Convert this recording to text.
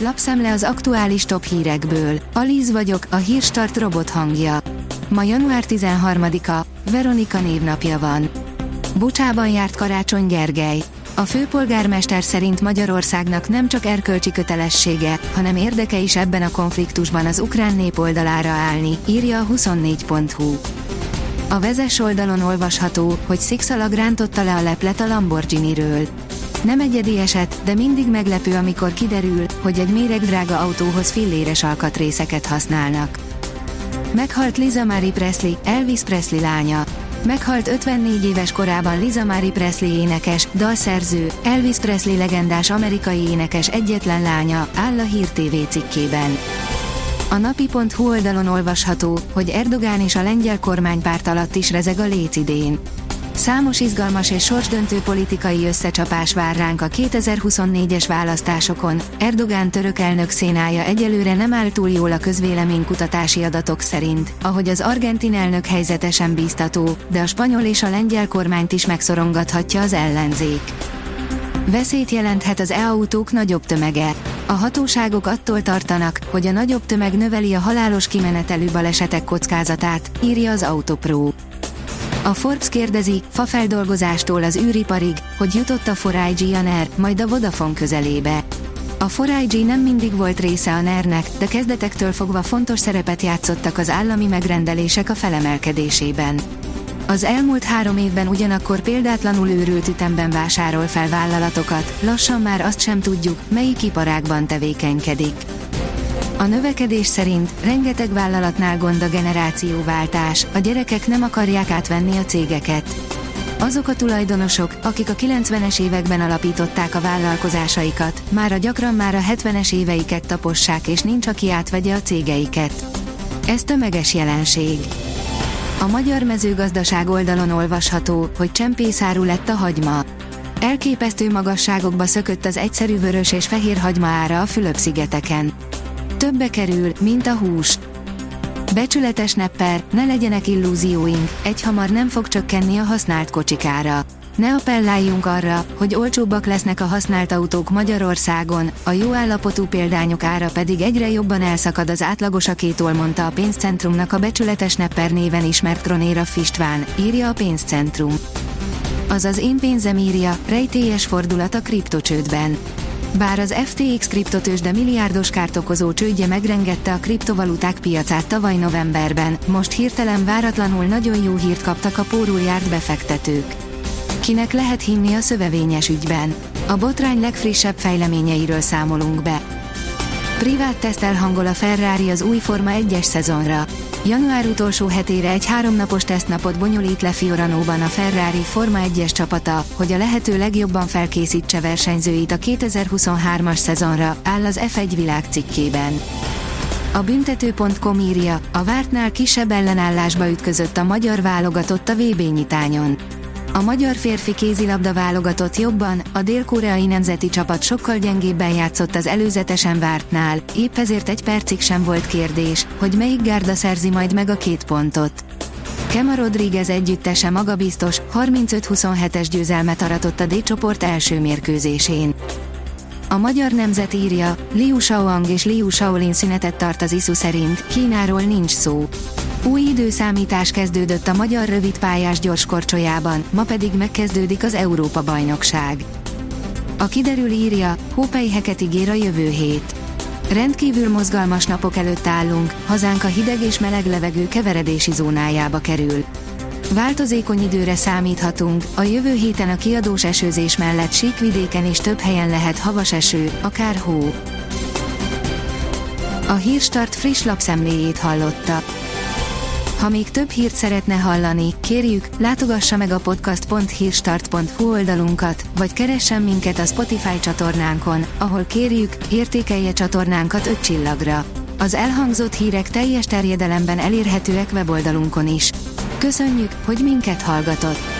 Lapszemle az aktuális top hírekből. Alíz vagyok, a hírstart robot hangja. Ma január 13-a, Veronika névnapja van. Bucsában járt Karácsony Gergely. A főpolgármester szerint Magyarországnak nem csak erkölcsi kötelessége, hanem érdeke is ebben a konfliktusban az ukrán nép oldalára állni, írja a 24.hu. A vezes oldalon olvasható, hogy Szikszalag rántotta le a leplet a Lamborghini-ről. Nem egyedi eset, de mindig meglepő, amikor kiderül, hogy egy méregdrága autóhoz filléres alkatrészeket használnak. Meghalt Liza Marie Presley, Elvis Presley lánya. Meghalt 54 éves korában Liza Marie Presley énekes, dalszerző, Elvis Presley legendás amerikai énekes egyetlen lánya, áll a Hír TV cikkében. A napi.hu oldalon olvasható, hogy Erdogán és a lengyel kormánypárt alatt is rezeg a lécidén. Számos izgalmas és sorsdöntő politikai összecsapás vár ránk a 2024-es választásokon. Erdogán török elnök szénája egyelőre nem áll túl jól a közvéleménykutatási adatok szerint, ahogy az argentin elnök helyzete sem bíztató, de a spanyol és a lengyel kormányt is megszorongathatja az ellenzék. Veszélyt jelenthet az e-autók nagyobb tömege. A hatóságok attól tartanak, hogy a nagyobb tömeg növeli a halálos kimenetelű balesetek kockázatát, írja az Autopro. A Forbes kérdezi, fafeldolgozástól az űriparig, hogy jutott a 4IG a NER, majd a Vodafone közelébe. A 4IG nem mindig volt része a NER-nek, de kezdetektől fogva fontos szerepet játszottak az állami megrendelések a felemelkedésében. Az elmúlt három évben ugyanakkor példátlanul őrült ütemben vásárol fel vállalatokat, lassan már azt sem tudjuk, melyik iparágban tevékenykedik. A növekedés szerint rengeteg vállalatnál gond a generációváltás, a gyerekek nem akarják átvenni a cégeket. Azok a tulajdonosok, akik a 90-es években alapították a vállalkozásaikat, már a gyakran már a 70-es éveiket tapossák és nincs aki átvegye a cégeiket. Ez tömeges jelenség. A magyar mezőgazdaság oldalon olvasható, hogy csempészáru lett a hagyma. Elképesztő magasságokba szökött az egyszerű vörös és fehér hagyma ára a Fülöp-szigeteken. Többe kerül, mint a hús. Becsületes nepper, ne legyenek illúzióink, egyhamar nem fog csökkenni a használt kocsikára. Ne appelláljunk arra, hogy olcsóbbak lesznek a használt autók Magyarországon, a jó állapotú példányok ára pedig egyre jobban elszakad az átlagosakétól mondta a pénzcentrumnak a becsületes nepper néven ismert Kronéra Fistván, írja a pénzcentrum. Azaz én pénzem írja, rejtélyes fordulat a kriptocsődben. Bár az FTX kriptotős milliárdos kárt okozó csődje megrengette a kriptovaluták piacát tavaly novemberben, most hirtelen váratlanul nagyon jó hírt kaptak a pórul járt befektetők. Kinek lehet hinni a szövevényes ügyben? A botrány legfrissebb fejleményeiről számolunk be. Privát teszt elhangol a Ferrari az új Forma 1-es szezonra. Január utolsó hetére egy háromnapos tesztnapot bonyolít le Fioranóban a Ferrari Forma 1-es csapata, hogy a lehető legjobban felkészítse versenyzőit a 2023-as szezonra, áll az F1 világ cikkében. A büntető.com írja, a vártnál kisebb ellenállásba ütközött a magyar válogatott a VB nyitányon. A magyar férfi kézilabda válogatott jobban, a dél-koreai nemzeti csapat sokkal gyengébben játszott az előzetesen vártnál, épp ezért egy percig sem volt kérdés, hogy melyik gárda szerzi majd meg a két pontot. Kema Rodriguez együttese magabiztos, 35-27-es győzelmet aratott a D-csoport első mérkőzésén. A magyar nemzet írja, Liu Shaoang és Liu Shaolin szünetet tart az ISU szerint, Kínáról nincs szó. Új időszámítás kezdődött a magyar rövidpályás gyorskorcsolyában, ma pedig megkezdődik az Európa-bajnokság. A kiderül írja, hópelyheket ígér a jövő hét. Rendkívül mozgalmas napok előtt állunk, hazánk a hideg és meleg levegő keveredési zónájába kerül. Változékony időre számíthatunk, a jövő héten a kiadós esőzés mellett síkvidéken is több helyen lehet havas eső, akár hó. A Hírstart friss lapszemléjét hallotta. Ha még több hírt szeretne hallani, kérjük, látogassa meg a podcast.hírstart.hu oldalunkat, vagy keressen minket a Spotify csatornánkon, ahol kérjük, értékelje csatornánkat 5 csillagra. Az elhangzott hírek teljes terjedelemben elérhetőek weboldalunkon is. Köszönjük, hogy minket hallgatott!